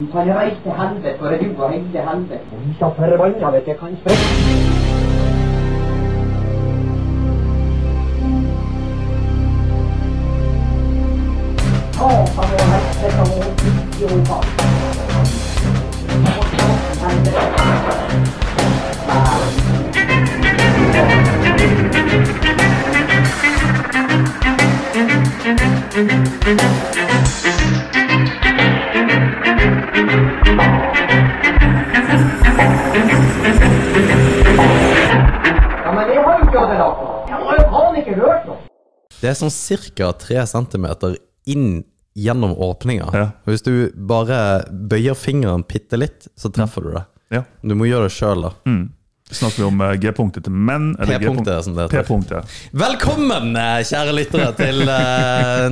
Du kan reise til helvete, for du og hele helvete. Vi så forbanna vet jeg hørt noe. Det er sånn ca. 3 cm inn gjennom åpninga. Ja. Hvis du bare bøyer fingeren bitte litt, så treffer du det. Ja. Du må gjøre det sjøl, da. Mm. Snakker vi om eh, G-punktet til menn? eller P-punktet, som det heter. Velkommen, eh, kjære lyttere, til eh,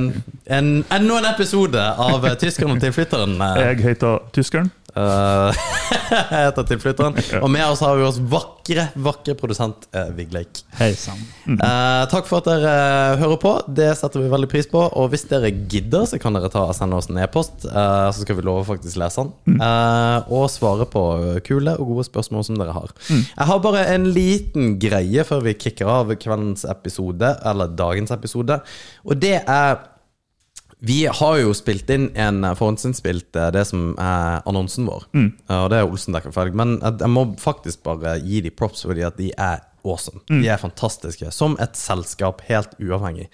en, enda en episode av Tyskeren og tilflytteren. Jeg heter Tyskeren. Eh, jeg heter Tilflytteren. Og med oss har vi oss vakre, vakre produsent eh, Vigleik. Hei sann. Eh, takk for at dere eh, hører på. Det setter vi veldig pris på. Og hvis dere gidder, så kan dere ta og sende oss en e-post. eh, så skal vi love faktisk lese den. eh, og svare på kule og gode spørsmål som dere har. Jeg har bare en liten greie før vi kicker av kveldens episode, eller dagens episode. Og det er vi har jo spilt inn en eh, forhåndsinnspilt eh, det som er annonsen vår. Mm. Og det er Olsen Dekk og Felg. Men jeg må faktisk bare gi de props fordi at de er awesome. De er fantastiske. Som et selskap, helt uavhengig.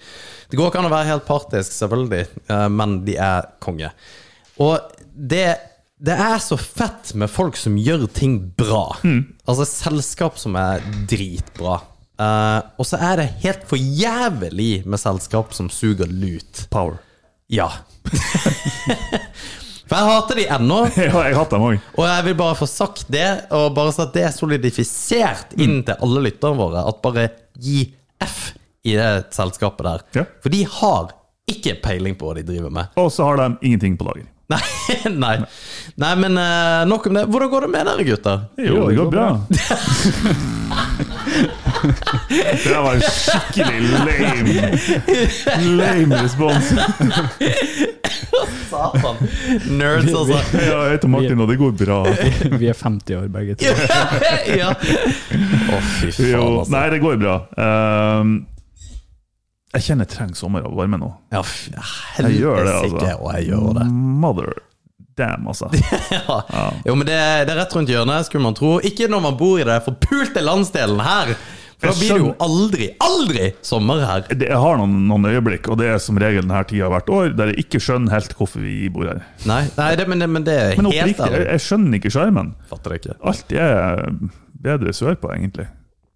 Det går ikke an å være helt partisk, selvfølgelig, eh, men de er konge. Og det det er så fett med folk som gjør ting bra. Altså selskap som er dritbra. Uh, og så er det helt for jævlig med selskap som suger lut. Power. Ja. For jeg hater de ennå, Ja, jeg hater dem òg. og jeg vil bare få sagt det, og bare så at det er solidifisert inn til alle lytterne våre, at bare gi F i det selskapet der. Ja. For de har ikke peiling på hva de driver med. Og så har de ingenting på lager. Nei, nei. nei men uh, nok om det. Hvordan går det med dere, gutter? Jo, det går bra. Det var en skikkelig lame Lame respons. Satan. Nerds, altså. Ja, jeg heter Martin, og det går bra. Vi er 50 år begge to. ja. Å, fy faen, Jo, altså. nei, det går bra. Um, jeg kjenner jeg trenger sommer og varme nå. Ja, Jeg gjør det, altså. Og jeg gjør det. Mother damn, altså. Ja. Jo, men det, det er rett rundt hjørnet, skulle man tro. Ikke når man bor i det forpulte landsdelen her. For da blir det jo aldri, aldri sommer her. Det, har noen, noen øyeblikk, og det er som regel denne tida hvert år, der jeg ikke skjønner helt hvorfor vi bor her. Nei, nei det, men, det, men det er Men helt oppriktig, jeg, jeg skjønner ikke sjarmen. Alt er bedre sørpå, egentlig.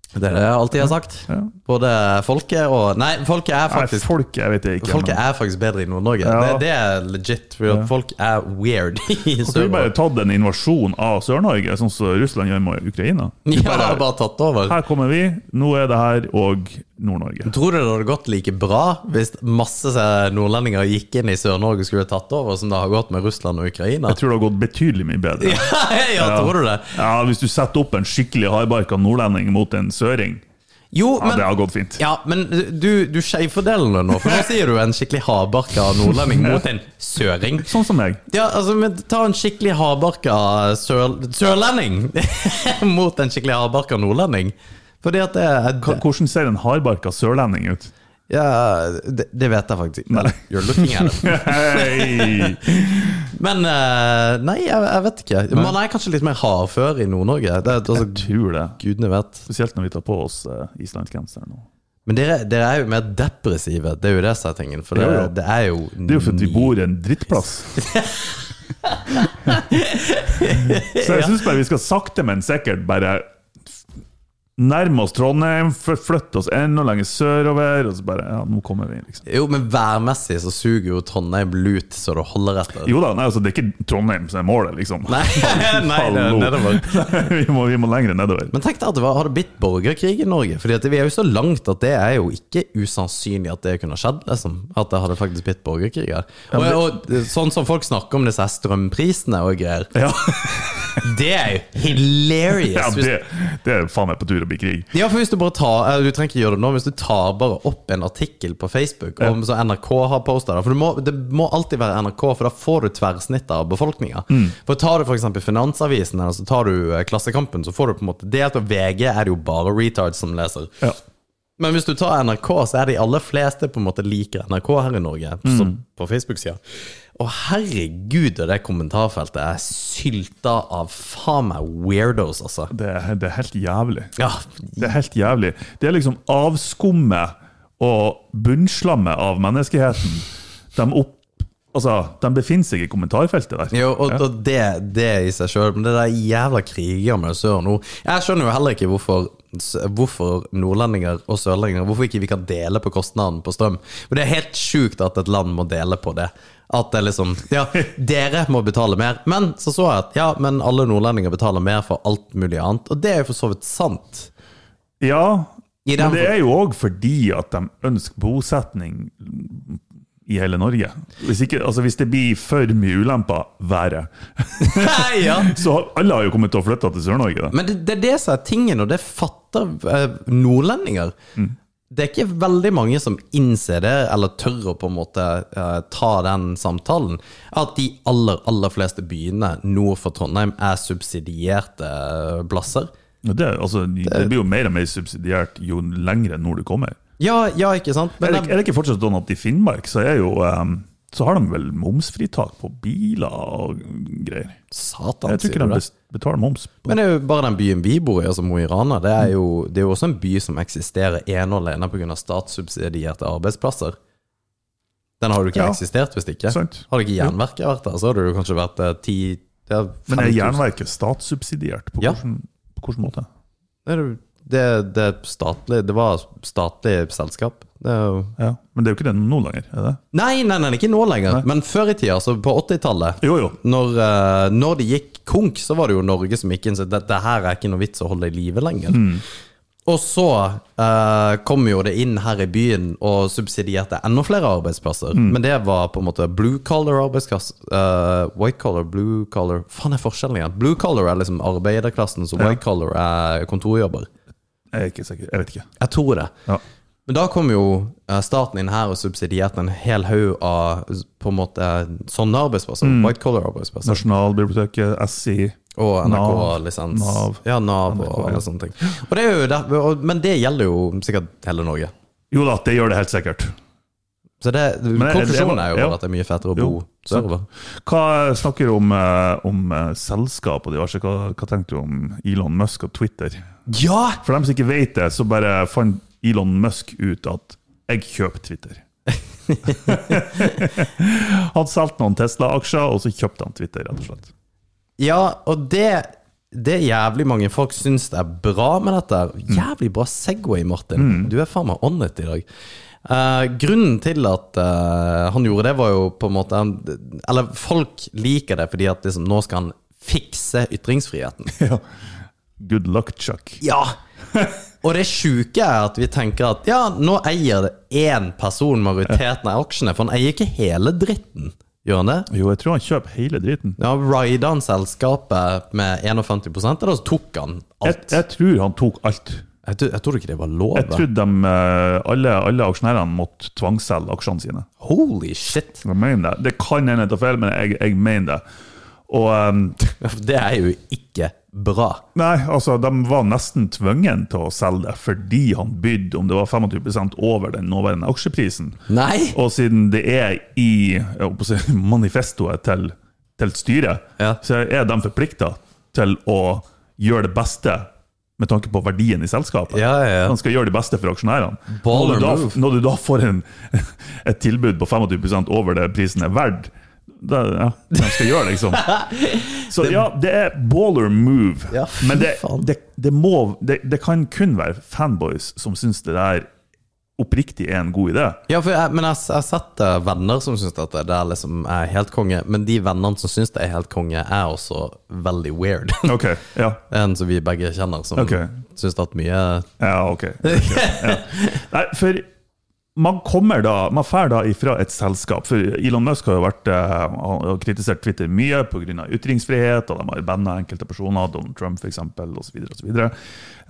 Det er det jeg alltid har sagt. Ja. Både folket og Nei, folket er Nei, faktisk folk jeg vet jeg ikke. Folket men- er faktisk bedre i Nord-Norge. Ja. Det, det er legit. For ja. folk er weird i Har ikke vi bare tatt en invasjon av Sør-Norge, sånn som Russland gjør med Ukraina? Vi Ja, bare, bare tatt over. her kommer vi, nå er det her og Nord-Norge. Tror du det hadde gått like bra hvis masse nordlendinger gikk inn i Sør-Norge og skulle tatt over, som det har gått med Russland og Ukraina? Jeg tror det har gått betydelig mye bedre. ja, tror du det? Ja, Hvis du setter opp en skikkelig hardbarka nordlending mot en søring, Jo, ja, men det har gått fint. Ja, men du, du skjevfordeler det nå, for nå sier du en skikkelig hardbarka nordlending mot en søring. Sånn som meg. Ja, altså, men Ta en skikkelig hardbarka sør, sørlending mot en skikkelig hardbarka nordlending. Fordi at det, K er hvordan ser en hardbarka sørlending ut? ja, det, det vet jeg faktisk ikke. You're looking at it. Hei! Men eh, nei, jeg, jeg vet ikke. Man er kanskje litt mer hardfør i Nord-Norge. Det, er- altså, Jeg tror det. Gudene vet. Spesielt når vi tar på oss uh, islandsgenseren nå. Men dere, dere er jo mer depressive. Det er jo det som er tingen. For det, Jo, jo. det er jo Det er jo fordi vi bor i en drittplass. Så jeg syns bare vi skal sakte, men sikkert bare nærme oss Trondheim, fly- flytte oss enda lenger sørover, og så bare Ja, nå kommer vi, liksom. Jo, men værmessig så suger jo Trondheim lut så det holder etter. Jo da, nei, altså, det er ikke Trondheim som er målet, liksom. Nei, nei det er nedover. vi, må, vi må lenger nedover. Men tenk deg at det var, hadde blitt borgerkrig i Norge. Fordi at vi er jo så langt at det er jo ikke usannsynlig at det kunne skjedd. Liksom. At det hadde faktisk blitt borgerkrig her. Og, og sånn som folk snakker om disse strømprisene og greier, Ja, det er jo hilarious. ja det, det er faen meg på tur å bli krig. Ja, for hvis Du bare tar eh, Du trenger ikke gjøre det nå Hvis du tar bare opp en artikkel på Facebook Om så NRK har postet det For det må, det må alltid være NRK For da får du tverrsnittet av befolkningen For tar du eksempel Finansavisen Eller så tar du eh, Klassekampen Så får du på en måte Delt av VG er det jo bare retards som leser Ja. Men hvis du tar NRK Så er de aller fleste på en måte liker NRK her i Norge mm. på Facebook-sida Og herregud det kommentarfeltet er sylta av faen meg weirdos altså Det, det er helt jævlig. Ja, Det er helt jævlig. Det er liksom avskummet og bunnslammet av menneskeheten. De, opp, altså, de befinner seg i kommentarfeltet der. Jo, og, og det, det i seg sjøl, men det der jævla kriger med sør nå Jeg skjønner jo heller ikke hvorfor Hvorfor nordlendinger og sørlendinger Hvorfor ikke vi kan dele på kostnaden på strøm. For det er helt sjukt at et land må dele på det. At det liksom Ja, dere må betale mer. Men så så jeg at ja, men alle nordlendinger betaler mer for alt mulig annet. Og det er jo for så vidt sant. Ja, men det er jo òg fordi at de ønsker bosetning i hele Norge. Hvis, ikke, altså hvis det blir for mye ulemper, været, ja. så alle har jo kommet til å flytte til Sør-Norge. Men det, det er det som er tingen, og det fatter eh, nordlendinger. Det er ikke veldig mange som innser det, eller tør å på en måte eh, ta den samtalen. At de aller, aller fleste byene nord for Trondheim er subsidierte eh, plasser. Det, altså, det blir jo mer og mer subsidiert jo lengre nord du kommer. Ja, ja, ikke sant? Er det, er det ikke fortsatt sånn at i Finnmark så, er jo, um, så har de vel momsfritak på biler og greier? Satan, Jeg tror ikke du de det? betaler moms. På. Men det er jo bare den byen vi bor i, altså Mo i Rana, det er jo, det er jo også en by som eksisterer ene og alene pga. statssubsidierte arbeidsplasser. Den har du ikke Ja. eksistert hvis ikke. Sant. Hadde ikke jernverket vært der, så hadde du kanskje vært eh, ti ja, Men er 5000. jernverket statssubsidiert? På, Ja. hvordan, på hvilken måte? Det, er jo- det, det, statlig, det var statlig selskap. Jo Ja. Men det er jo ikke det nå lenger? er det? Nei, nei, nei, ikke nå lenger. Men før i tida, altså på 80-tallet, Jo, jo. når, eh, når det gikk konk, så var det jo Norge som gikk inn sa dette her er ikke noe vits å holde i live lenger. Og så eh, kom jo det inn her i byen og subsidierte enda flere arbeidsplasser. Men det var på en måte blue collar arbeidsplasser. Uh, white collar, blue collar Faen er forskjellen igjen? Blue collar er liksom arbeiderklassen, så white collar er kontorjobber. Jeg er ikke sikker. Jeg vet ikke. Jeg tror det. Ja. Men da kom jo eh, staten inn her og subsidierte en hel haug av på en måte sånne arbeidsplasser. White collar arbeidsplasser. Nasjonalbiblioteket, SI Og NRK-lisens. Nav. Ja, Nav NRK, og ja. alle sånne ting. Og det er der, men det gjelder jo sikkert hele Norge. Jo da, det gjør det helt sikkert. Så det, konklusjonen er jo ja. at det er mye fetere å bo sørover. Hva snakker du om, eh, om eh, selskap og diverse? Hva, hva tenker du om Elon Musk og Twitter? Ja! For dem som ikke vet det, så bare fant Elon Musk ut at jeg kjøper Twitter. han solgte noen Tesla-aksjer, og så kjøpte han Twitter, rett og slett. Ja, og det det jævlig mange folk syns er bra med dette. Jævlig bra Segway, Martin. Du er faen meg on it i dag. Uh, grunnen til at uh, han gjorde det, var jo på en måte Eller folk liker det fordi at liksom, nå skal han fikse ytringsfriheten. Ja. Good luck, Chuck. Ja! Og det sjuke er at vi tenker at ja, nå eier det én person majoriteten av aksjene, for han eier ikke hele dritten. Gjør han det? Jo, jeg tror han kjøper hele driten. Ja, Rida han selskapet med 51 eller så tok han alt. jeg tror han tok alt. Jeg, jeg tror ikke det var lov. Jeg trodde de, eh, alle, alle aksjonærene måtte tvangsselge aksjene sine. Holy shit! Jeg mener det. Det kan hende jeg tar feil, men jeg, jeg mener det. Og ehm, Det er jo ikke bra. Nei, altså, de var nesten tvungen til å selge det fordi han bydde om det var 25% over den nåværende aksjeprisen. Nei! Og siden det er i si, manifestoet til, til styret, Ja. så er de forplikta til å gjøre det beste med tanke på verdien i selskapet. Ja, ja, ja. Han skal gjøre det beste for aksjonærene. Når du, da, når du da får en, et tilbud på 25% over det prisen er verdt, det, ja, de skal gjøre, liksom. Så ja, det er baller move. Ja, men det, det, det, må, det, kan kun være fanboys som syns det der oppriktig er en god idé. Ja, jeg, men jeg, har sett eh, venner som syns at det er liksom er helt konge. Men de vennene som syns det er helt konge, er også veldig weird. Okay, ja. en som vi begge kjenner, som okay. syns at mye Ja, ok. Ja. Nei, for man kommer da, man drar da ifra et selskap. For Elon Musk har jo vært, og har kritisert Twitter mye pga. ytringsfrihet, og de har banna enkelte personer, Donald Trump f.eks., osv., osv.,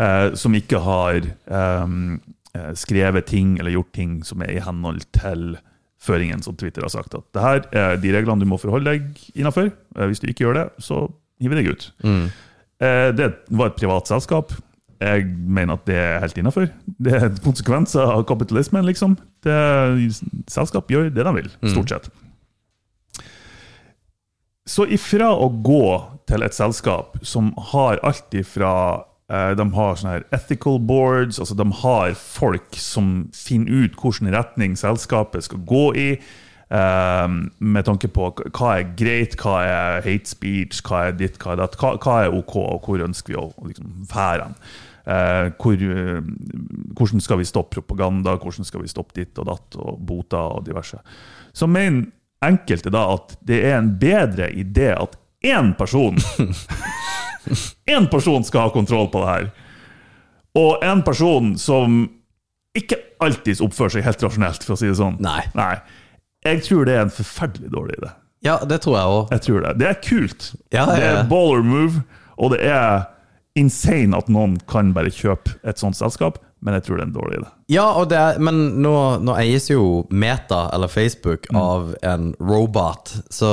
eh, som ikke har eh, skrevet ting eller gjort ting som er i henhold til føringen som Twitter har sagt. At det her er de reglene du må forholde deg innafor. Hvis du ikke gjør det, så hiver vi deg ut. Eh, Det var et privat selskap. Jeg mener at det er helt innafor. Det er konsekvenser av kapitalismen, liksom. Det, selskap gjør det de vil, stort sett. Så ifra å gå til et selskap som har alt ifra eh, De har sånne her ethical boards, altså de har folk som finner ut hvilken retning selskapet skal gå i. eh, med tanke på hva er greit, hva er hate speech, hva er ditt, hva er datt, hva, hva er OK, og hvor ønsker vi å liksom, være hen. Eh, hvor, eh, hvordan skal vi stoppe propaganda, hvordan skal vi stoppe ditt og datt, og boter og diverse. Så mener enkelte da at det er en bedre idé at én person Én person skal ha kontroll på det her. Og en person som ikke alltid oppfører seg helt rasjonelt, for å si det sånn. Nei. Jeg tror det er en forferdelig dårlig idé. Ja, det tror jeg òg. Det Det er kult. Ja, det ja, det er baller move, og det er insane at noen kan bare kjøpe et sånt selskap, men jeg tror det er en dårlig idé. Ja, er, men nå, nå eies jo Meta, eller Facebook, av en robot, så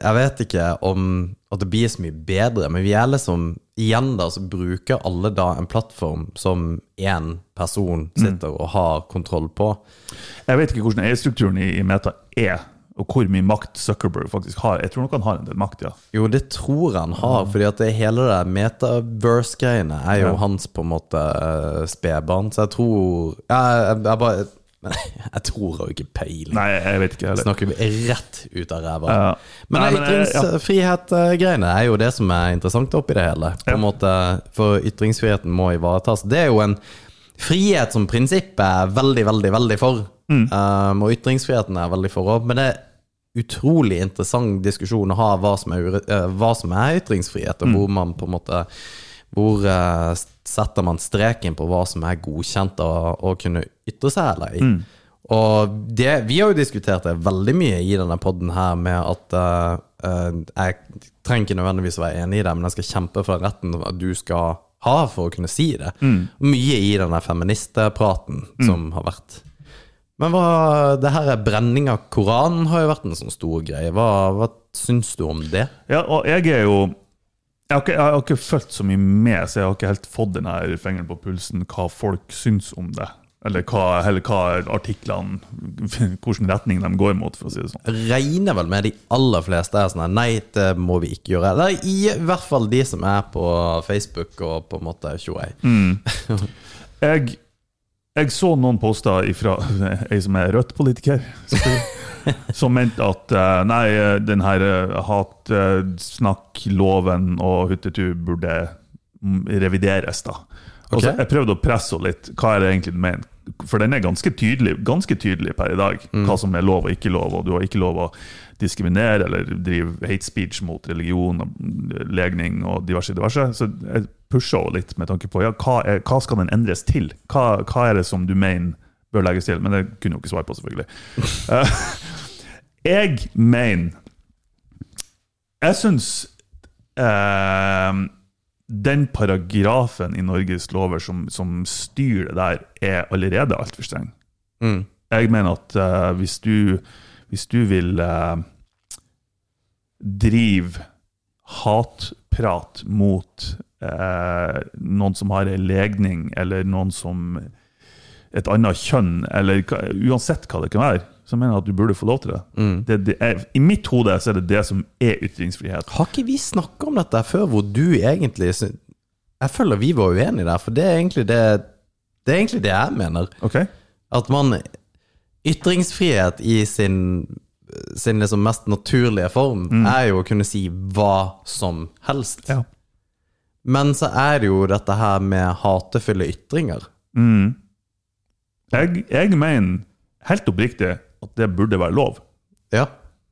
jeg vet ikke om at det blir så mye bedre, men vi er liksom Igjen da, så bruker alle da en plattform som én person sitter og har kontroll på. Jeg vet ikke hvordan eierstrukturen i Meta er, og hvor mye makt Zuckerberg faktisk har. Jeg tror nok han har en del makt, ja. Jo, det tror han har, fordi at det hele det metaverse-greiene er jo Ja. hans på en måte eh, spedbarn, så jeg tror Jeg, jeg, jeg bare Men jeg tror jo ikke peiling. Nei, jeg vet ikke heller. Snakker vi rett ut av ræva. Ja. Men men, eh, ytringsfrihet-greiene er jo det som er interessant oppi det hele. På Ja. en måte, For ytringsfriheten må ivaretas. Det er jo en frihet som prinsippet er veldig, veldig, veldig for. Mm. Um, og ytringsfriheten er veldig for òg. Men det er utrolig interessant diskusjon å ha hva som er, eh, hva som er ytringsfrihet, og Mm. hvor man på en måte hvor uh, setter man streken på hva som er godkjent å, kunne ytre seg eller i? Mm. Og det, vi har jo diskutert det veldig mye i denne podden her med at uh, uh, jeg trenger ikke nødvendigvis å være enig i det, men jeg skal kjempe for retten du skal ha for å kunne si det. Mye i denne feministpraten som har vært. Men hva, det her er brenning av Koranen har jo vært en sånn stor greie. Hva, hva syns du om det? Ja, og jeg er jo jeg har, ikke, jeg har ikke fulgt så mye med, så jeg har ikke helt fått den her fingeren på pulsen hva folk syns om det. Eller hva, eller hva artiklene Hvilken retning de går mot, for å si det sånn. regner vel med de aller fleste er sånn Nei, det må vi ikke gjøre. Eller i hvert fall de som er på Facebook og på en måte tjoei. Jeg, jeg så noen poster fra ei som er Rødt-politiker, som mente at eh, nei, den her eh, hatsnakkloven og huttetu burde mm, revideres, da. Okay. så Jeg prøvde å presse henne litt. Hva er det egentlig du mener? For den er ganske tydelig, ganske tydelig per i dag, hva som er lov og ikke lov. Og du har ikke lov å diskriminere eller drive hate speech mot religion og legning og diverse, diverse. Så jeg pusha henne litt med tanke på ja, hva, er, hva skal den endres til? Hva, hva er det som du mener bør legges til? Men det kunne hun ikke svare på, selvfølgelig. Eh, jeg mener Jeg syns eh, den paragrafen i Norges lover som, som styrer det der, er allerede altfor streng. Mm. Jeg mener at eh, hvis, du, hvis du vil eh, drive hatprat mot eh, noen som har en legning, eller noen som et annet kjønn, eller uansett hva det kan være, så mener jeg at du burde få lov til det. det, det er, I mitt hode så er det det som er ytringsfrihet. Har ikke vi snakka om dette før, hvor du egentlig Jeg føler vi var uenige der, for det er egentlig det Det er egentlig det jeg mener. Okay. At man Ytringsfrihet i sin sin liksom mest naturlige form, er jo å kunne si hva som helst. Ja. Men så er det jo dette her med hatefulle ytringer. Jeg, jeg mener helt oppriktig at det burde være lov. Ja.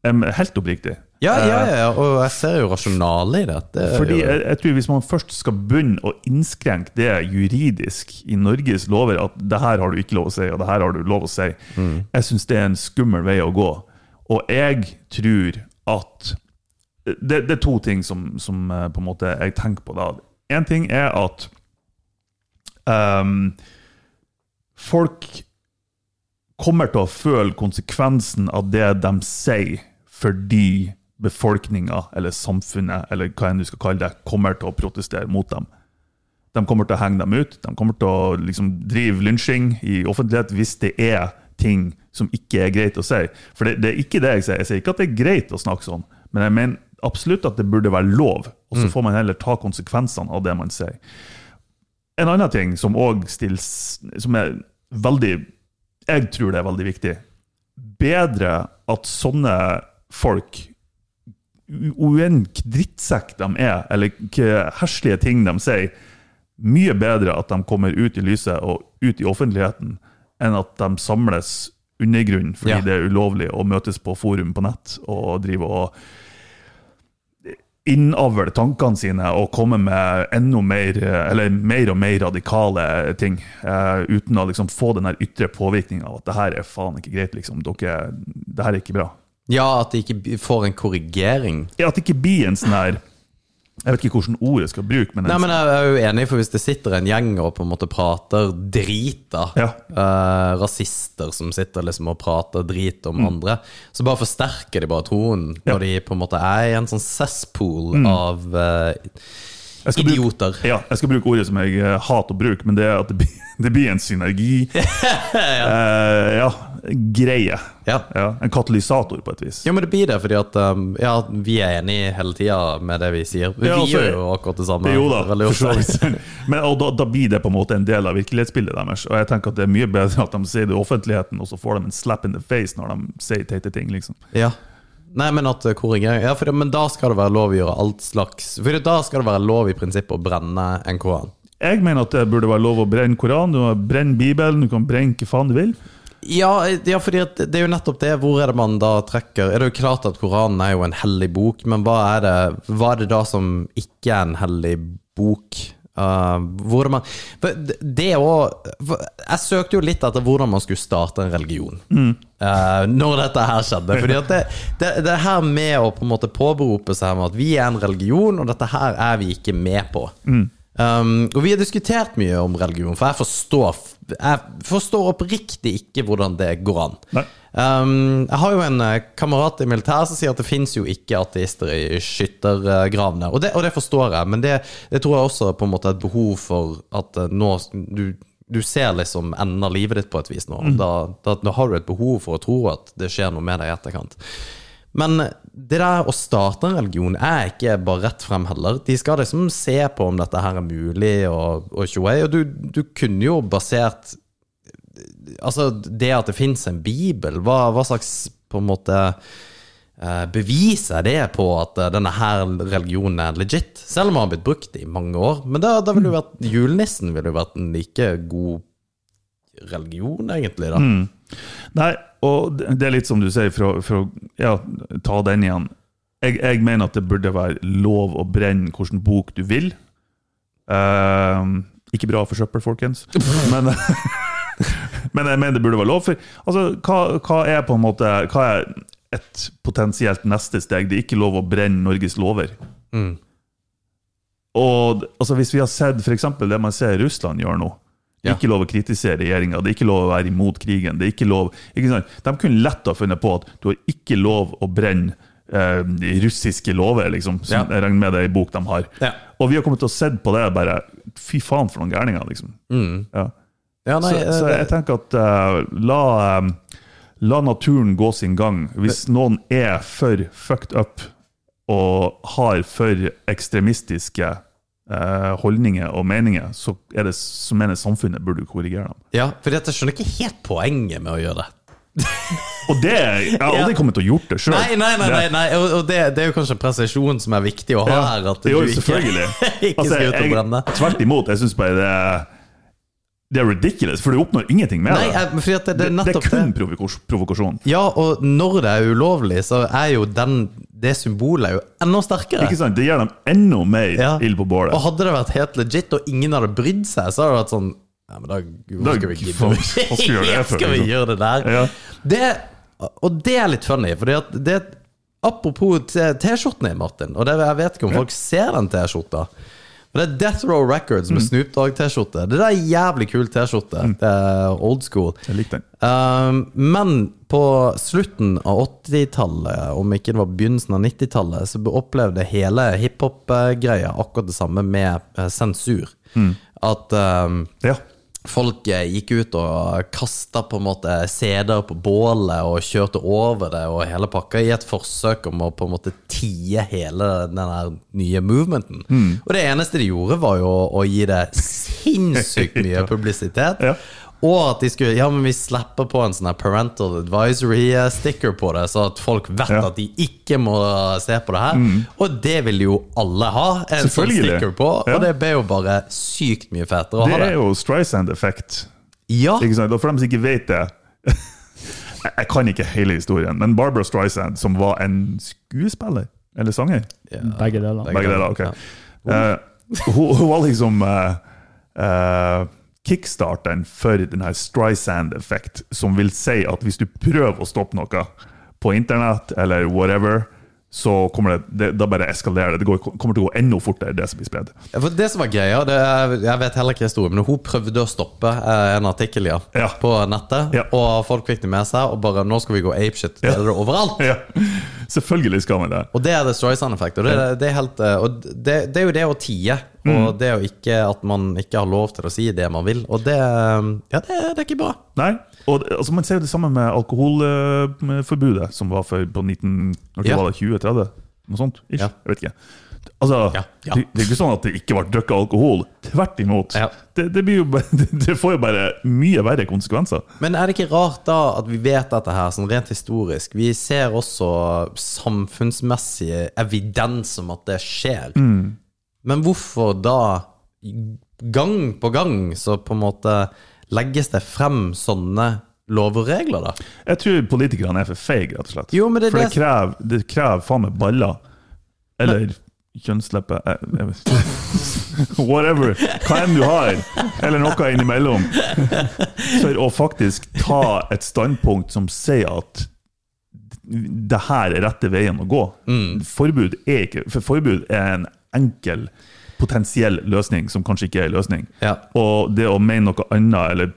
Helt oppriktig. Ja, ja, ja, ja, og jeg ser jo rasjonalet i det. Fordi jeg, jeg tror Hvis man først skal begynne å innskrenke det juridisk i Norges lover, at det her har du ikke lov å si, og det her har du lov å si, jeg syns det er en skummel vei å gå. Og jeg tror at Det, det er to ting som, som eh, på en måte jeg tenker på da. Én ting er at um, folk kommer til å føle konsekvensen av det de sier, fordi befolkninga eller samfunnet eller hva enn du skal kalle det, kommer til å protestere mot dem. De kommer til å henge dem ut. De kommer til å liksom drive lynsjing i offentlighet hvis det er ting som ikke er greit å si. For det, det er ikke det jeg sier. Jeg sier ikke at det er greit å snakke sånn, men jeg mener absolutt at det burde være lov. Og så får man heller ta konsekvensene av det man sier. En annen ting som òg stilles Som er veldig Jeg tror det er veldig viktig. Bedre at sånne folk Uen drittsekk de er, eller hva heslige ting de sier, mye bedre at de kommer ut i lyset og ut i offentligheten, enn at de samles undergrunn fordi Ja. det er ulovlig å møtes på forum på nett og drive og innavle tankene sine og komme med enda mer, eller mer og mer radikale ting, Uh, uten å liksom få den ytre påvirkninga av at det her er faen ikke greit, liksom. Dere, det her er ikke bra. ja, at de ikke får en korrigering. Ja, At det ikke blir en sånn her Jeg vet ikke hvordan ord jeg skal bruke, men, Nei, men Jeg er jo enig, for hvis det sitter en gjeng og på en måte prater drit, da Ja. eh, Rasister som sitter liksom og prater drit om andre, så bare forsterker de bare troen Ja. når de på en måte er i en sånn cesspool av eh, jeg skal bruke- idioter. ja, jeg skal bruke ordet som jeg eh, hater å bruke, men det er at det blir, det blir en synergi. Eh, ja, greie. Ja. Ja, en katalysator, på et vis. Ja, men det blir det, fordi at um, ja, vi er enige hele tida med det vi sier. Vi Ja, altså, gjør jo akkurat det samme. Jo da, for så. Men og da, da blir det på en måte en del av virkelighetsbildet deres. Og jeg tenker at det er mye bedre at de sier det i offentligheten, og så får de en slap in the face når de sier teite ting. liksom. Ja. Nei, men at uh, korrigering Ja, det, men da skal det være lov å gjøre alt slags For da skal det være lov i prinsippet å brenne en koran. Jeg mener at det burde være lov å brenne Koranen, du kan brenne Bibelen, du kan brenne hva faen du vil. Ja, ja for det er jo nettopp det. Hvor er det man da trekker Er det jo klart at Koranen er jo en hellig bok, men hva er det, hva er det da som ikke er en hellig bok? Uh, hvor er man det- òg Jeg søkte jo litt etter hvordan man skulle starte en religion. Uh, når dette her skjedde. Fordi at det, det, det her med å på en måte påberope seg om at vi er en religion, og dette her er vi ikke med på. Um, og vi har diskutert mye om religion, for jeg forstår, jeg forstår oppriktig ikke hvordan det går an. Um, jeg har jo en eh, kamerat i militæret som sier at det fins jo ikke ateister i skyttergravene. Og det, og det forstår jeg, men det, det tror jeg også på en måte er et behov for at eh, nå du, du ser liksom enden av livet ditt på et vis nå. Mm. Da, da, da har du et behov for å tro at det skjer noe med deg i etterkant. Men det der å starte en religion er ikke bare rett frem heller. De skal liksom se på om dette her er mulig og, og tjoei. Og du, du kunne jo basert Altså, det at det fins en bibel, hva, hva slags på en måte beviser bevis er det på at eh, denne her religionen er legit? Selv om den har blitt brukt i mange år. Men da, da ville jo vært julenissen ville jo vært en like god religion, egentlig. da Nei, og det er litt som du sier, for, å- ja, ta den igjen. Jeg, jeg mener at det burde være lov å brenne hvilken bok du vil. Uh, ikke bra for søppel, folkens. Men, men jeg mener det burde være lov. For altså, hva, hva er på en måte Hva er et potensielt neste steg? Det er ikke lov å brenne Norges lover. Og altså, Hvis vi har sett eksempel det man ser Russland gjør nå Ja. ikke lov å kritisere regjeringa, det er ikke lov å være imot krigen. det er ikke lov, ikke sant? De kunne lett ha funnet på at du har ikke lov å brenne eh, russiske lover, liksom. Som Ja. Jeg regner med det er en bok de har. Ja. Og vi har kommet til å sett på det bare Fy faen, for noen gærninger, liksom. Ja. Ja, nei, så, så eh, jeg tenker at uh, la, um, la naturen gå sin gang. Hvis noen er for fucked up og har for ekstremistiske holdninger og meninger, så, er det, så mener samfunnet burde korrigere dem. Ja, for jeg skjønner ikke helt poenget med å gjøre det. Og det Jeg har aldri kommet til å gjort det sjøl. Nei, nei, nei, nei, nei. og, det, det er jo kanskje Presisjonen presisjon som er viktig å ha her. At jo, du ikke, selvfølgelig. ikke Altså, jeg- brenne. Tvert imot. Jeg syns bare det er Det er ridiculous, for du oppnår ingenting med Nei, det. jeg, det, det er Det, er kun det. provokasjon. Ja, og når det er ulovlig, så er jo den, det symbolet er jo enda sterkere. Ikke sant? Det gir dem enda mer Ja. ild på bålet. Og hadde det vært helt legit, og ingen hadde brydd seg, så hadde det vært sånn Ja, men da hvorfor skal vi gidde skal vi gjøre det liksom? gjøre det der? Ja. Det, og det er litt funny, for det Apropos T-skjortene, Martin, og det, jeg vet ikke om folk ser den T-skjorta. Og Det er Death Row Records Mm. med Snoop Dogg-T-skjorte. Det er jævlig kul T-skjorte. Mm. Det er old school. Jeg liker den. Um, men på slutten av 80-tallet, om ikke det var begynnelsen av 90-tallet, så opplevde hele hiphop-greia akkurat det samme med eh, sensur. At um, Ja. Folk gikk ut og kasta på en måte CD-er på bålet og kjørte over det og hele pakka i et forsøk om å på en måte tie hele den nye movementen. Og det eneste de gjorde, var jo å gi det sinnssykt mye publisitet. Ja. Og at de skulle Ja, men vi slipper på en sånn her parental advisory eh, sticker på det, så at folk vet Ja. at de ikke må se på det her. Og det vil jo alle ha, en sånn sticker på. Ja. Og det ble jo bare sykt mye fetere å Det ha det. Det er jo Streisand-effekt. Ja, Ikke sant? Og for dem som ikke vet det Jeg jeg kan ikke hele historien, men Barbara Streisand, som var en skuespiller eller sanger Begge deler. Begge deler, ok. Ja. Uh, hun, hun var liksom uh, kickstarteren for den her Streisand-effekt, som vil si at hvis du prøver å stoppe noe på internett eller whatever, så kommer det, det da bare eskalerer det. Det går, kommer til å gå enda fortere, det som blir spredd. Ja, For det som var greia, det er, jeg vet heller ikke historien, men hun prøvde å stoppe eh, en artikkel ja, Ja. på nettet. Ja. Og folk fikk det med seg, og bare 'nå skal vi gå apeshit'. Det er det overalt. Ja, selvfølgelig skal vi det. Og det er the Streisand-effekt. Og, det, det, er helt, eh, og det, det er jo det å tie. Mm. Og det å ikke, at man ikke har lov til å si det man vil. Og det, ja, det, det er ikke bra. Nei, og altså, Man ser jo det samme med alkoholforbudet, som var for på 19, når det Ja. var det 2030? Noe sånt? Ish? Ja. Jeg vet ikke. Altså, Ja, ja. Det, det er ikke sånn at det ikke ble drukket alkohol. Tvert imot. Ja. Det, det, blir jo det får jo bare mye verre konsekvenser. Men er det ikke rart da at vi vet dette her, sånn rent historisk? Vi ser også samfunnsmessig evidens om at det skjer. Mm. Men hvorfor da, gang på gang, så på en måte legges det frem sånne lov og regler, da? Jeg tror politikerne er for feige, rett og slett. Jo, men det For det krever, det krever faen meg baller. Eller kjønnsleppe vet. Whatever. Hva enn du har. Eller noe innimellom. For å faktisk ta et standpunkt som sier at det her er rette veien å gå. Mm. Forbud er ikke For forbud er en enkel potensiell løsning som kanskje ikke er en løsning. Ja. Og det å mene noe annet, eller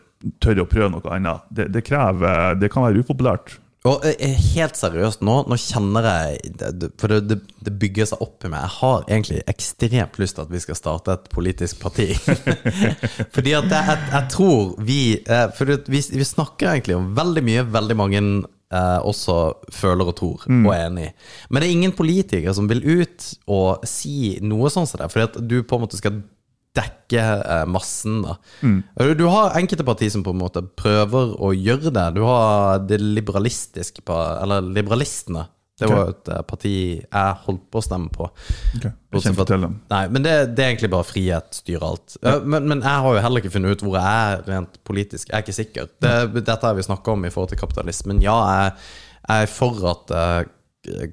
tørre å prøve noe annet, det, det krever Det kan være upopulært. Og eh, helt seriøst nå, nå kjenner jeg For det, det, det bygger seg opp i meg. Jeg har egentlig ekstremt lyst til at vi skal starte et politisk parti. Fordi at jeg, jeg, tror vi For vi, vi snakker egentlig om veldig mye veldig mange eh, også føler og tror og er enig i. Men det er ingen politikere som vil ut og si noe sånn som det. Fordi at du på en måte skal dekke eh, massen. da Du, du har enkelte partier som på en måte prøver å gjøre det. Du har det liberalistiske Eller liberalistene. Det var jo et eh, parti jeg holdt på å stemme på. Jeg ikke til dem. Nei, men det, det er egentlig bare frihet styrer alt. Ja. Men, men jeg har jo heller ikke funnet ut hvor jeg er rent politisk. Jeg er ikke sikker. Det, dette har vi snakka om i forhold til kapitalismen. Ja, jeg, jeg er for at eh,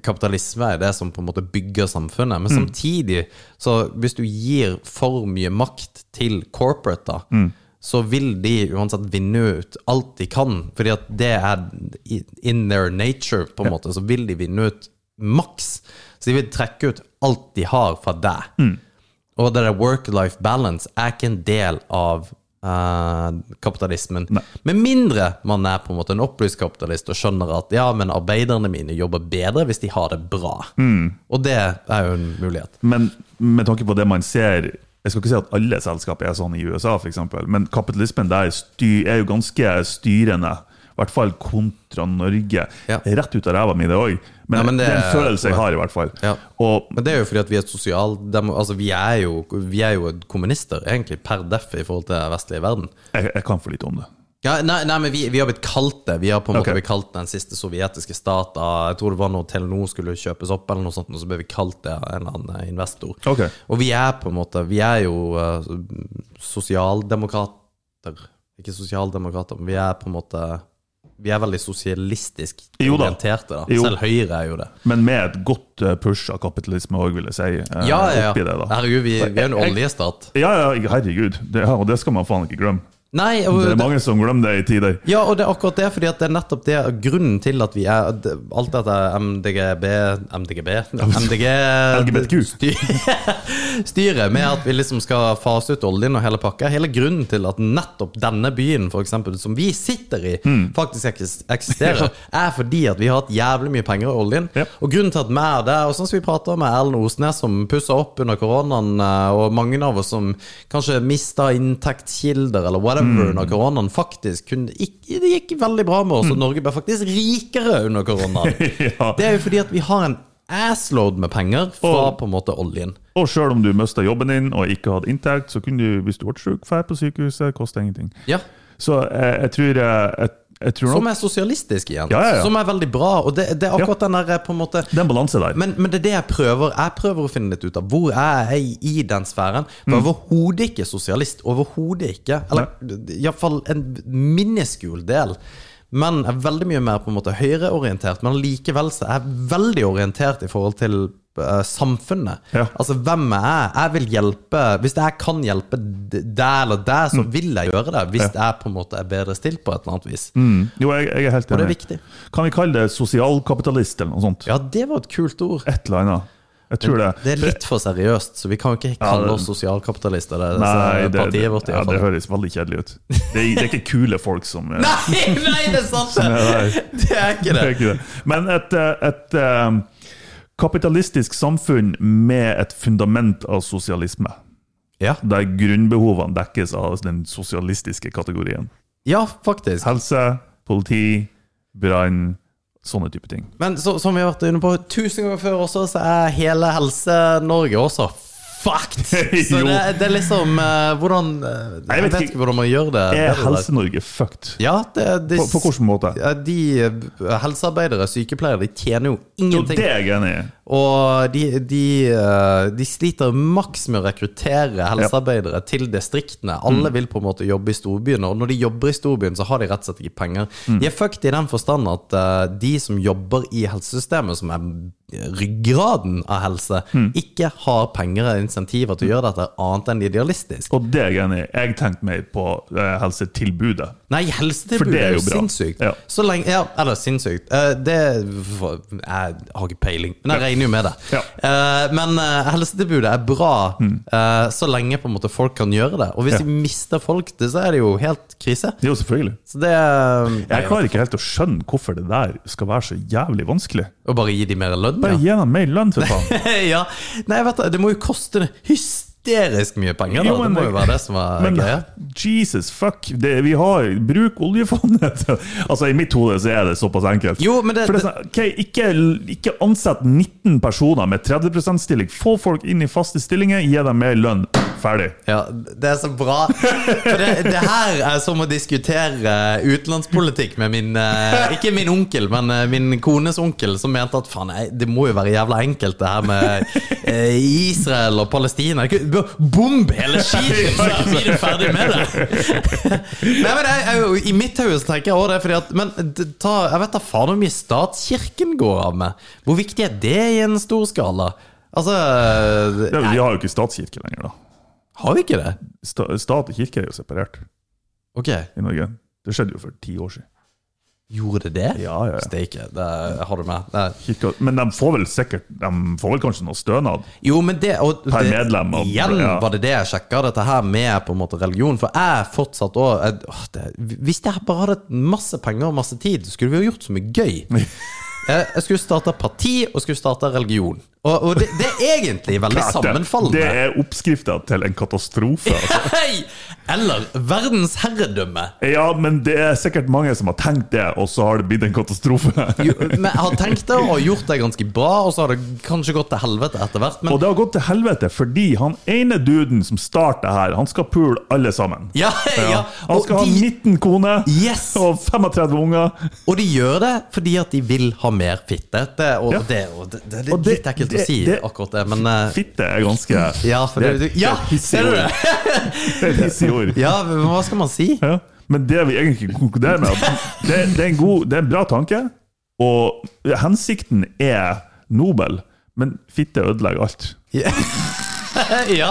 kapitalisme er det som på en måte bygger samfunnet. Men samtidig, så hvis du gir for mye makt til corporate, da, så vil de uansett vinne ut alt de kan. Fordi at det er in their nature, på en måte, så vil de vinne ut maks. Så de vil trekke ut alt de har fra deg. Og det der work-life balance er ikke en del av eh, kapitalismen. Med mindre man er på en måte en opplyst kapitalist og skjønner at ja, men arbeiderne mine jobber bedre hvis de har det bra. Og det er jo en mulighet. Men med tanke på det man ser Jeg skal ikke si at alle selskap er sånn i USA, eksempel, men kapitalismen der styr, er jo ganske styrende. Hvert fall kontra Norge. Ja. Rett ut av ræva mi, det òg. Men, Ja, men det, det er en følelse jeg har, i hvert fall. Ja. Og Men det er jo fordi at vi er sosial Altså vi er jo, vi er jo kommunister, egentlig, per deff i forhold til den vestlige verden. jeg, jeg kan for lite om det. Ja, nei, nei, men vi, vi har blitt kalt det. Vi har på en måte Ok. blitt kalt den siste sovjetiske stat. av- Jeg tror det var når Telenor skulle kjøpes opp, eller noe sånt, og så ble vi kalt det av en eller annen investor. Okay. Og vi er på en måte Vi er jo uh, sosialdemokrater. Ikke sosialdemokrater, men vi er på en måte Vi er veldig sosialistisk orienterte, da. Jo. Selv Høyre er jo det. Men med et godt eh, push av kapitalisme òg, vil jeg si. eh, Ja, ja, Oppi ja. det, da. Herregud, vi, vi er en oljestat. Ja, ja, herregud. Det, og det skal man faen ikke glemme. Nei, og, Det er mange som glemmer det i tider. Ja, og det er akkurat det, fordi at det er nettopp det grunnen til at vi er Alt dette MDGB MDGB? MDG LGBTQ. styr- Styret med at vi liksom skal fase ut oljen og hele pakka. Hele grunnen til at nettopp denne byen, for eksempel, som vi sitter i, mm. faktisk eksisterer, er fordi at vi har hatt jævlig mye penger i oljen. Ja. Og grunnen til at vi er der, og sånn som vi prater med Erlend Osnes, som pussa opp under koronaen, eh, og mange av oss som kanskje mista inntektskilder eller whatever under koronaen, faktisk kunne ikke, Det gikk veldig bra med oss, og Norge ble faktisk rikere under koronaen. ja. Det er jo fordi at vi har en assload med penger fra Og- på en måte oljen. Og sjøl om du mista jobben din og ikke hadde inntekt, så kunne du, hvis du ble syk, dra på sykehuset. Kosta ingenting. Ja, Så jeg, jeg tror jeg, jeg, jeg Som er sosialistisk igjen. Ja, ja, ja. Som er veldig bra. Og det, det er akkurat den der på en måte Den er balanse der. men, men det er det jeg prøver Jeg prøver å finne litt ut av. Hvor er jeg i den sfæren? For Mm. overhodet ikke sosialist. Overhodet ikke. Eller iallfall en miniskul del. Men er veldig mye mer på en måte høyreorientert. Men likevel så er jeg veldig orientert i forhold til eh, samfunnet. Ja. Altså hvem er. Jeg Jeg vil hjelpe Hvis jeg kan hjelpe deg eller deg, så vil jeg gjøre det. Hvis jeg på en måte er bedre stilt på et eller annet vis. Mm. Jo, jeg, jeg er helt Og det er viktig. Kan vi kalle det sosialkapitalist eller noe sånt? Ja, det var et kult ord. Et eller annet. Jeg tror det. Det er litt for seriøst, så vi kan jo ikke kalle oss sosialkapitalister. Det Nei, det, partiet det, vårt, i ja, fall. det høres veldig kjedelig ut. Det det er ikke kule folk som eh, Nei, nei, det er sant! det! Er ikke Det er ikke det. Men et, et, et eh, kapitalistisk samfunn med et fundament av sosialisme, Ja, der grunnbehovene dekkes av den sosialistiske kategorien. ja faktisk. Helse, politi, brann, sånne type ting. Men så, som vi har vært inne på tusen ganger før også, så er hele Helse-Norge også fucked! Så Jo. det, det er liksom uh, Hvordan uh, Jeg vet vet ikke. ikke hvordan man gjør det. Er. Helse-Norge fucked? Ja, det, det, På, på hvilken måte? De eh, helsearbeidere, sykepleiere, de tjener jo Jo, det er jeg enig i. Og de, de, eh, de sliter maks med å rekruttere helsearbeidere til distriktene. Alle vil på en måte jobbe i storbyene, og når de jobber i storbyen, så har de rett og slett ikke penger. De er fucked i den forstand at eh, de som jobber i helsesystemet, som er ryggraden av helse, ikke har penger og insentiver til å gjøre dette annet enn idealistisk. Og det er jeg enig i. Jeg tenkte meg på eh, helsetilbudet. Nei, helsetilbudet det er er jo bra. sinnssykt. Ja. Så lenge, ja, eller sinnssykt. Det Det Jeg har ikke peiling, men jeg regner jo med det. Ja. Uh, Men uh, helsetilbudet er bra eh, så lenge på en måte folk kan gjøre det. Og hvis Ja. de mister folk det, så er det jo helt krise. Jo, selvfølgelig. Så det Jeg klarer ikke helt å skjønne hvorfor det der skal være så jævlig vanskelig. Å bare gi dem mer lønn? Bare Ja. gi dem mer lønn, for faen. ja. Nei, vet du, det må jo koste hysterisk mye penger, da. Jo, men- det må jo være det som er Men greia. Jesus, fuck. Det, vi har Bruk oljefondet. altså, I mitt hode så er det såpass enkelt. Jo, men det, det, sånn, ikke, ikke ansett 19 personer med 30 %-stilling. Få folk inn i faste stillinger, gi dem mer lønn. Ferdig. Ja, det er så bra. For det, det her er som å diskutere utenlandspolitikk med min eh, Ikke min onkel, men eh, min kones onkel, som mente at faen, det må jo være jævla enkelt, det her med eh, Israel og Palestina. Bomb hele skiten, så blir du ferdig med det! Nei, men jeg, jeg, I mitt hode tenker jeg også det, fordi at Men ta, jeg vet da faen hvor mye statskirken går av med. Hvor viktig er det i en stor skala? Altså Ja, vi har jo ikke statskirke lenger, da. Har vi ikke det? Sta, stat og kirke er jo separert Ok. i Norge. Det skjedde jo for ti år siden. Gjorde det det? Ja, ja, ja. Steike, det har du med. Det. Kirka, men de får vel sikkert De får vel kanskje noe stønad? Jo, men det, og Per det, medlem og- Igjen ja. var det det jeg sjekka, dette her med på en måte religion. For jeg fortsatt òg Hvis jeg bare hadde masse penger og masse tid, skulle vi jo gjort så mye gøy. Eh, Jeg skulle starte parti og skulle starte religion. Og, og det, det er egentlig veldig Klart sammenfallende. Det er oppskrifta til en katastrofe. Altså. Eller verdensherredømme. Ja, men det er sikkert mange som har tenkt det, og så har det blitt en katastrofe. Jo, Men har tenkt det og gjort det ganske bra, og så har det kanskje gått til helvete etter hvert. Men Og det har gått til helvete fordi han ene duden som starter her, han skal pule alle sammen. ja, ja. Han skal skal ha 19 koner Yes! og 35 unger. og de gjør det fordi at de vil ha mer fitte. Det, og, Ja. det, og det, det, er det- litt ekkelt å si akkurat det, men eh, Fitte er ganske Ja, for det, det, ja, er ser du det? Det er ord. Ja, men hva skal man si? Ja. Men det vi egentlig konkluderer med, det, det, er en god, det er en bra tanke, og hensikten er nobel, men fitte ødelegger alt. Ja. ja.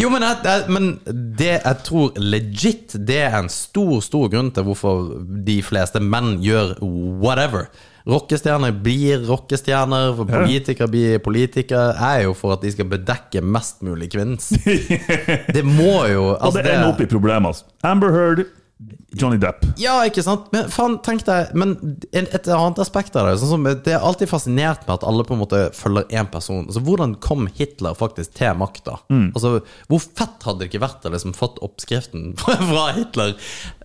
Jo, men, jeg, men det jeg tror legit Det er en stor, stor grunn til hvorfor de fleste menn gjør whatever. Rockestjerner blir rockestjerner, politikere blir politikere. Er jo for at de skal bedekke mest mulig kvinns. Det må jo Og altså, det ender opp i problemer. altså. Amber Heard, Johnny Depp. Ja, ikke sant? Men faen, tenk deg Men et annet aspekt av det sånn som, Det er alltid fascinert med at alle på en måte følger én person. Altså, Hvordan kom Hitler faktisk til makta? Altså, hvor fett hadde det ikke vært å liksom fått oppskriften fra Hitler?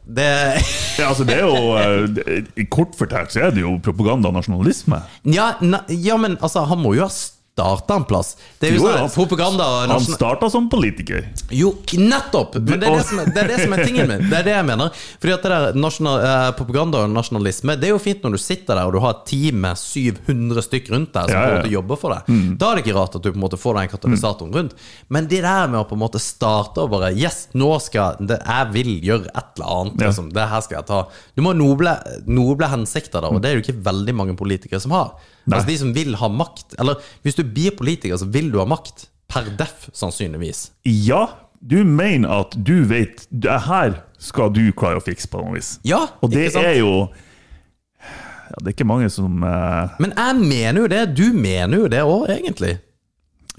Det Ja, altså det er jo, eh, I kort fortalt så er det jo propaganda og nasjonalisme. ja, ne, ja, men altså, han må jo ha starta en plass. Det er jo Jo, sånn han- propaganda Han starta som politiker. Jo, nettopp! Men det er det, som det er det som er tingen min. Det er det jeg mener. Fordi at det der nasjonal, eh, propaganda og nasjonalisme Det er jo fint når du sitter der og du har et team med 700 stykk rundt deg som Ja, på en ja. måte jobber for deg. Da er det ikke rart at du på en måte får den katalysatoren rundt. Men det der med å på en måte starte og bare Yes, nå skal det, Jeg vil gjøre et eller annet. Ja. Liksom. Det her skal jeg ta. Du må ha noble, noble hensikter der, og det er jo ikke veldig mange politikere som har. Altså De som vil ha makt. Eller hvis du blir politiker, så vil du ha makt. Per deff, sannsynligvis. Ja, du mener at du vet Det her skal du klare å fikse på noe vis. Ja, Og det er jo ja, Det er ikke mange som uh... Men jeg mener jo det. Du mener jo det òg, egentlig.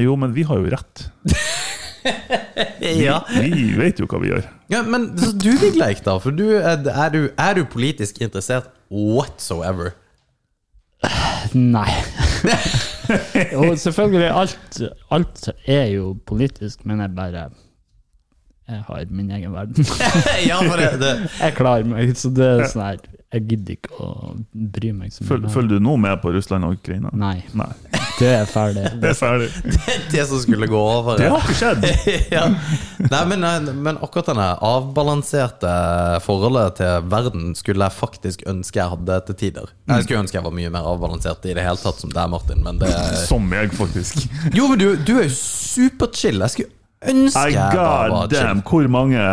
Jo, men vi har jo rett. Vi, Ja. vi vet jo hva vi gjør. ja men så du, Vigleik, da? For du, er, er, du, er du politisk interessert whatsoever? Nei. jo, selvfølgelig, alt, alt er jo politisk, men jeg bare Jeg har min egen verden. ja, for det, det Jeg klarer meg, så det er sånn her Jeg gidder ikke å bry meg så mye. Følger du nå med på Russland og Ukraina? Nei, Nei. det er ferdig. Det er ferdig. det det som skulle gå over. Det har ikke skjedd. ja. Nei, men, men akkurat denne avbalanserte forholdet til verden skulle jeg faktisk ønske jeg hadde til tider. Jeg skulle ønske jeg var mye mer avbalansert i det hele tatt som deg, Martin, men det Som meg, faktisk. Jo, men du, du er jo superchill. Jeg skulle ønske I jeg var chill. damn, hvor mange,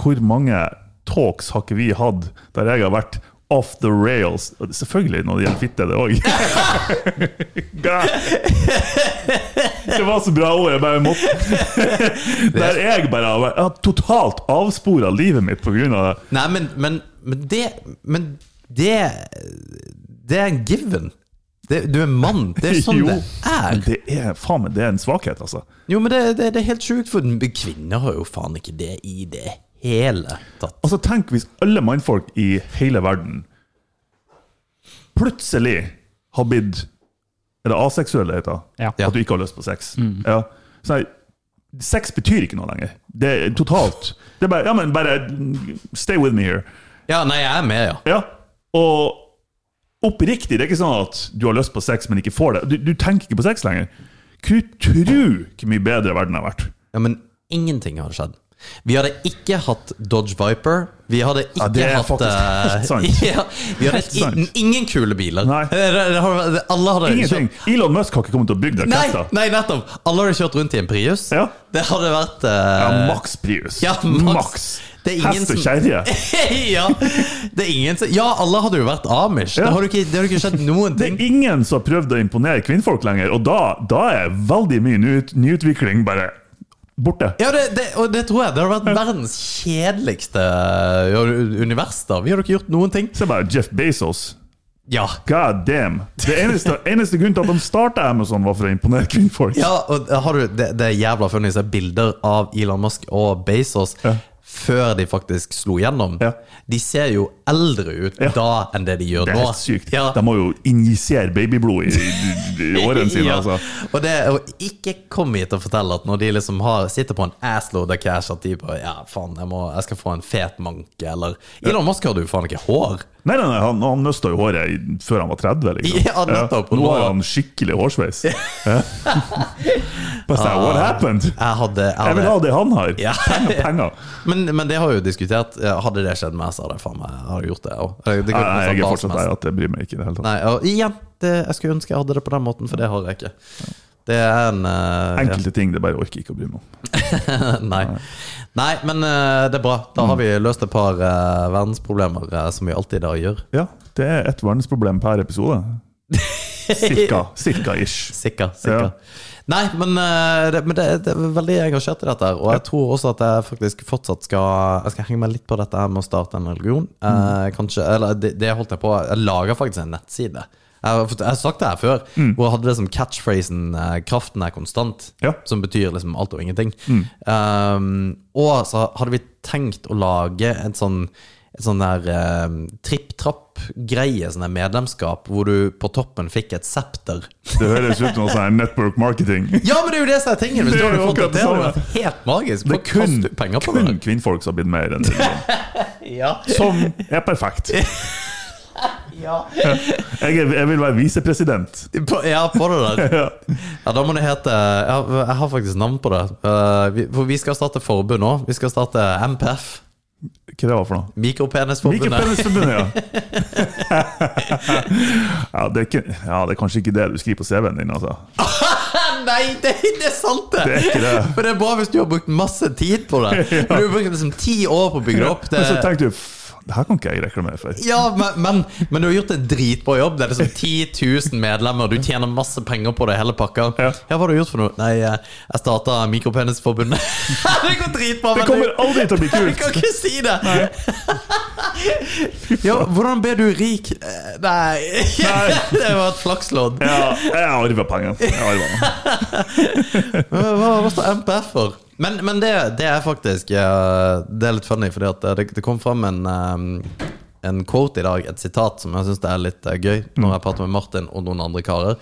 hvor mange talks har ikke vi hatt der jeg har vært off the rails? Og Selvfølgelig når det gjelder fitte, det òg. Det var så bra ord, jeg bare måtte Der jeg bare har totalt avspora livet mitt av det. Nei, men, men, men det Men det Det er en given. Det, du er mann. Det er sånn Jo, det er. Det er faen det er en svakhet, altså. Jo, men det, det, det er helt sjukt, for kvinner har jo faen ikke det i det hele tatt. Altså Tenk hvis alle mannfolk i hele verden plutselig har blitt Er det aseksuelle det heter? Ja. At du ikke har lyst på sex. Ja. Sånn, sex betyr ikke noe lenger. Det er totalt Det er bare Ja, men bare stay with me here. Ja, nei, jeg er med, ja. Ja. Og oppriktig, det er ikke sånn at du har lyst på sex, men ikke får det. Du, du tenker ikke på sex lenger. Kunne tro hvor mye bedre verden har vært. ja. Men ingenting har skjedd. Vi hadde ikke hatt Dodge Viper. Vi hadde ikke Ja, hatt eh, sant. Ja, vi hadde sant. ingen kule biler. Nei. Alle hadde Ingenting. kjørt Elon Musk har ikke kommet til å bygge Nei, raketter. nei, nettopp! Alle hadde kjørt rundt i en Prius. Ja. Det hadde vært uh, Ja, Max Prius. Ja, Max. Hest og kjerre. ja, det er ingen som Ja, alle hadde jo vært amish. Ja. Det har ikke, det ikke skjedd noen ting. Det er ingen som har prøvd å imponere kvinnfolk lenger, og da, da er veldig mye nyutvikling bare borte. Ja, det, det, og det tror jeg. Det har vært verdens kjedeligste univers. da Vi har ikke gjort noen ting. Se bare Jeff Bezos. Ja. God damn. Det eneste, eneste grunnen til at de starta Amazon, var for å imponere kvinnfolk. Ja, og har du, det, det er jævla funnet å se bilder av Elon Musk og Bezos. Ja. Før de faktisk slo gjennom, Ja. de ser jo eldre ut Ja. da enn det de gjør nå. Det er helt sykt. Ja. De må jo injisere babyblod i, i, årene sine. Ja. altså. Og det å ikke komme hit og fortelle at når de liksom har, sitter på en assload av cash, at de bare Ja, faen, jeg, må, jeg skal få en fet manke, eller Elon Musk hadde jo faen ikke hår. Nei, nei, nei, han, han mista jo håret før han var 30. liksom. Ja, nettopp. Nå har han skikkelig hårsveis. Ja. Bare sånn, What happened? Jeg hadde, jeg Jeg vil ha det han har. Ja. Penger, penger. men, men det har jo diskutert. Hadde det skjedd meg, så hadde jeg faen meg hadde gjort det òg. Nei, jeg er fortsatt der at det bryr meg ikke i det hele tatt. Nei, og igjen, det, jeg skulle ønske jeg hadde det på den måten, for det har jeg ikke. Det er en uh, Enkelte ting det bare orker ikke å bry meg om. Nei. Nei, men uh, det er bra. Da har vi løst et par uh, verdensproblemer, som vi alltid da gjør. Ja, det er et verdensproblem per episode. Cirka. Cirka ish. Sikker, sikker. Nei, men, eh, det, men det, det er veldig engasjert i dette. her Og jeg tror også at jeg faktisk fortsatt skal Jeg skal henge meg litt på dette her med å starte en religion. Eh, kanskje, eller det, det holdt jeg på Jeg lager faktisk en nettside. Jeg jeg har sagt det her før, hvor jeg hadde det som catchphrasen eh, 'kraften er konstant', Ja. som betyr liksom alt og ingenting. Um, og så hadde vi tenkt å lage en sånn sånn der eh, tripp-trapp-greie, sånn der medlemskap, hvor du på toppen fikk et septer. Det høres ut som sånn network marketing. Ja, men det er jo det som er tingen! Hvis du hadde fått det det hadde vært helt magisk. Det er kun, penger på kun kvinnfolk som har blitt med i den. Ja. Som er perfekt. Ja. Jeg, jeg vil være visepresident. Ja, på det der. Ja. Da må det hete Jeg har faktisk navn på det. Eh, vi, for vi skal starte forbund nå. Vi skal starte MPF. Hva det var for noe? Mikropenisforbundet. Mikropenisforbundet, ja. ja, det ikke, ja. Det er kanskje ikke det du skriver på CV-en din, altså. Nei, det, er ikke sant, det! Det er ikke det. For det er bra hvis du har brukt masse tid på det. Du har brukt liksom ti år på å bygge opp. Det, Men så tenkte du "F- det her kan ikke jeg reklamere for. ja, men, men, men du har gjort en dritbra jobb. Det er liksom 10 000 medlemmer, du tjener masse penger på det, hele pakka. Ja. hva har du gjort for noe? Nei, eh, jeg starta Mikropenisforbundet. det går dritbra, Det kommer aldri til å bli du Jeg kan ikke si det! ja, hvordan ble du rik? Eh, Nei, det var et flakslodd. Ja, jeg arva pengene. Hva, hva, hva står MPF for? Men, men det, det er faktisk eh, Det er litt funny, fordi det, det kom fram en eh, en quote i dag, et sitat, som jeg syns er litt eh, gøy, når jeg prater med Martin og noen andre karer.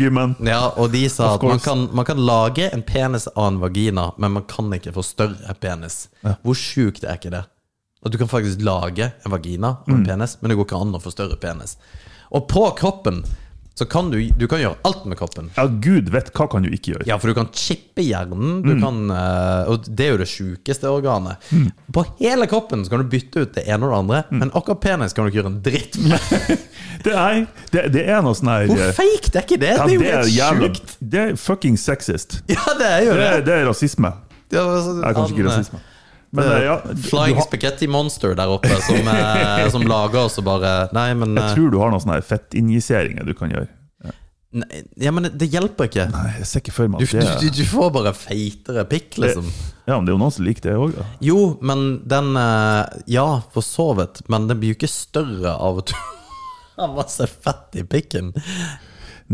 Gymmen. ja, og de sa at man kan, man kan lage en penis av en vagina, men man kan ikke få større penis. Hvor sjukt er ikke det? At du kan faktisk lage en vagina av Mm. en penis, men det går ikke an å få større penis. Og på kroppen så kan du, du kan gjøre alt med kroppen. Ja, gud vet hva kan du ikke gjøre. Ja, for du kan chippe hjernen, du kan, eh, og det er jo det sjukeste organet. Mm. På hele kroppen så kan du bytte ut det ene og det andre, men akkurat penis kan du ikke gjøre en dritt med. Det er, det, det er noe sånn her Hvor fake det er ikke det? ja, det er jo det helt jævla sjukt. Det er fucking sexist. Ja, det er jo Det det. det er rasisme. Det er, altså, Det er kanskje ikke rasisme. Men det eh, ja, Flying har, Spaghetti Monster der oppe, som, eh, som lager oss og bare Nei, men jeg eh, tror du har noen sånne fettinjiseringer du kan gjøre. nei, Ja, men det hjelper ikke. Nei, jeg ser ikke for meg Du, at det du, du, du får bare feitere pikk, liksom. Ja, men det er jo noen som liker det òg, da. Jo, men den Ja, for så vidt, men den blir jo ikke større av at du har masse fett i pikken.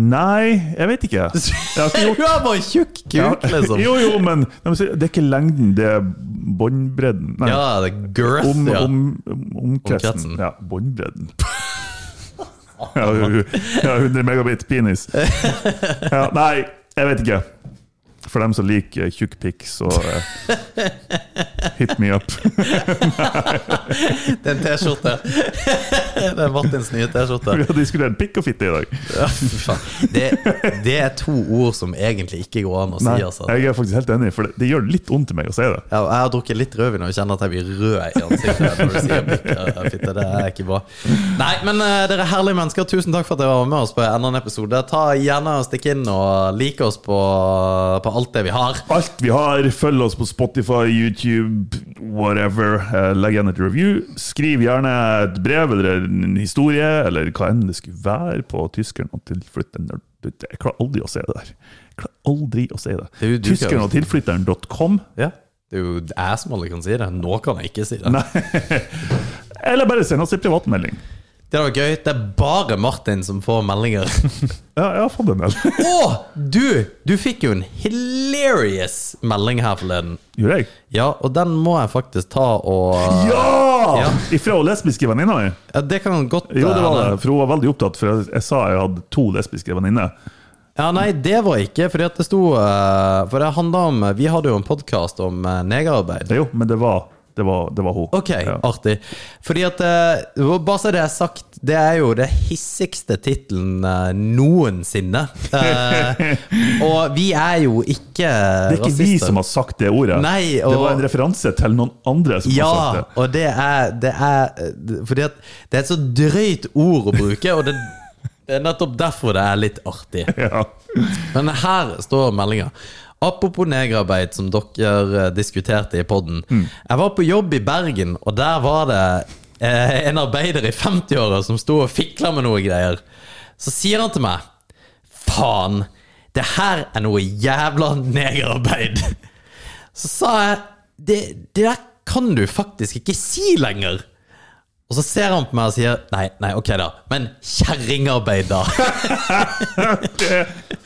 Nei, jeg vet ikke. Jeg har ikke gjort Du har bare tjukk kuk, liksom. Jo, jo, men det er ikke lengden, det er båndbredden. Ja, det er girth, om, ja. om, om, omkretsen. Ja, båndbredden. ja, hu- ja, 100 megabit penis. Ja, nei, jeg vet ikke. For dem som liker tjukk pikk, så eh, hit me up. Det er en T-skjorte. Det er Martins nye T-skjorte. Vi har diskutert pikk og fitte i dag. Ja. Det, det er to ord som egentlig ikke går an å si, Nei, altså. jeg er faktisk helt enig, for det, det gjør litt vondt til meg å si det. Ja, jeg har drukket litt rødvin og kjenner at jeg blir rød i ansiktet når du sier pikk og fitte. Det er ikke bra. Nei, men uh, dere er herlige mennesker. Tusen takk for at dere var med oss på enda en episode. Ta gjerne og Stikk inn og like oss på, på alt det vi har. Alt vi har, følg oss på Spotify, YouTube, whatever. Eh, Legg igjen et review. Skriv gjerne et brev eller en historie, eller hva enn det skulle være, på tyskeren og tilflytteren. Jeg klarer aldri å si det der. Jeg klarer aldri å si det. Det er Tyskeren og tilflytteren.com. Ja. Det er jo jeg som alle kan si det. Nå kan jeg ikke si det. Eller bare send oss en privatmelding. Det var gøy. Det er bare Martin som får meldinger. Ja, jeg har fått en del. Å, du! Du fikk jo en hilarious melding her forleden. Gjorde jeg? Ja, og den må jeg faktisk ta og Ja! Ja. Ifra hun lesbiske venninna mi? Ja, Det kan godt Jo, det var eh, det. For hun var veldig opptatt, for jeg, jeg sa jeg hadde to lesbiske venninner. Ja, nei, det var ikke fordi at det sto eh, For det handla om Vi hadde jo en podkast om eh, negerarbeid. Jo, men det var, det var, det var hun. Ok, Ja. artig. Fordi at eh, Bare så det er sagt, det er jo det hissigste tittelen eh, noensinne. Eh, og vi er jo ikke rasister. Det er ikke vi som har sagt det ordet. Nei, Det var en referanse til noen andre som har sagt det. og det er, det er Fordi at det er et så drøyt ord å bruke, og det, det er nettopp derfor det er litt artig. Ja. Men her står meldinga. Apropos negerarbeid, som dere eh, diskuterte i poden. Jeg var på jobb i Bergen, og der var det eh, en arbeider i 50-åra som sto og fikla med noe greier. Så sier han til meg Faen, det her er noe jævla negerarbeid. Så sa jeg det, det der kan du faktisk ikke si lenger. Og så ser han på meg og sier Nei, nei, ok da, men kjerringarbeid, da.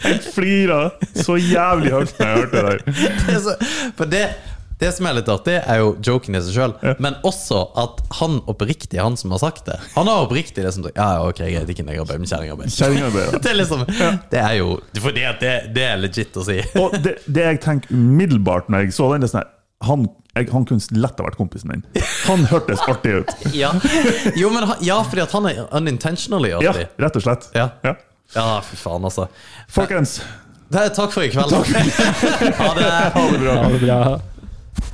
Jeg flirer så jævlig høyt når jeg hørte det der. det er så, for det, det som er litt artig, er jo joken i seg sjøl, men også at han oppriktig, han som har sagt det Han har oppriktig det som Ja, ja, ok, greit, ikke negerarbeid, men kjerringarbeid. Kjerringarbeid. Det er liksom Det er jo Fordi at det, det er legit å si. Og det, det jeg tenker umiddelbart når jeg så den, det er sånn han, jeg, han kunne lett ha vært kompisen min. Han hørtes artig ut. Ja, jo, men han, ja fordi at han er unintentionally Ja, rett og slett. Ja. Ja. Ja, fy faen, altså. Folkens, Det er, takk for i kveld. Ha det. ha det bra. Ha det bra.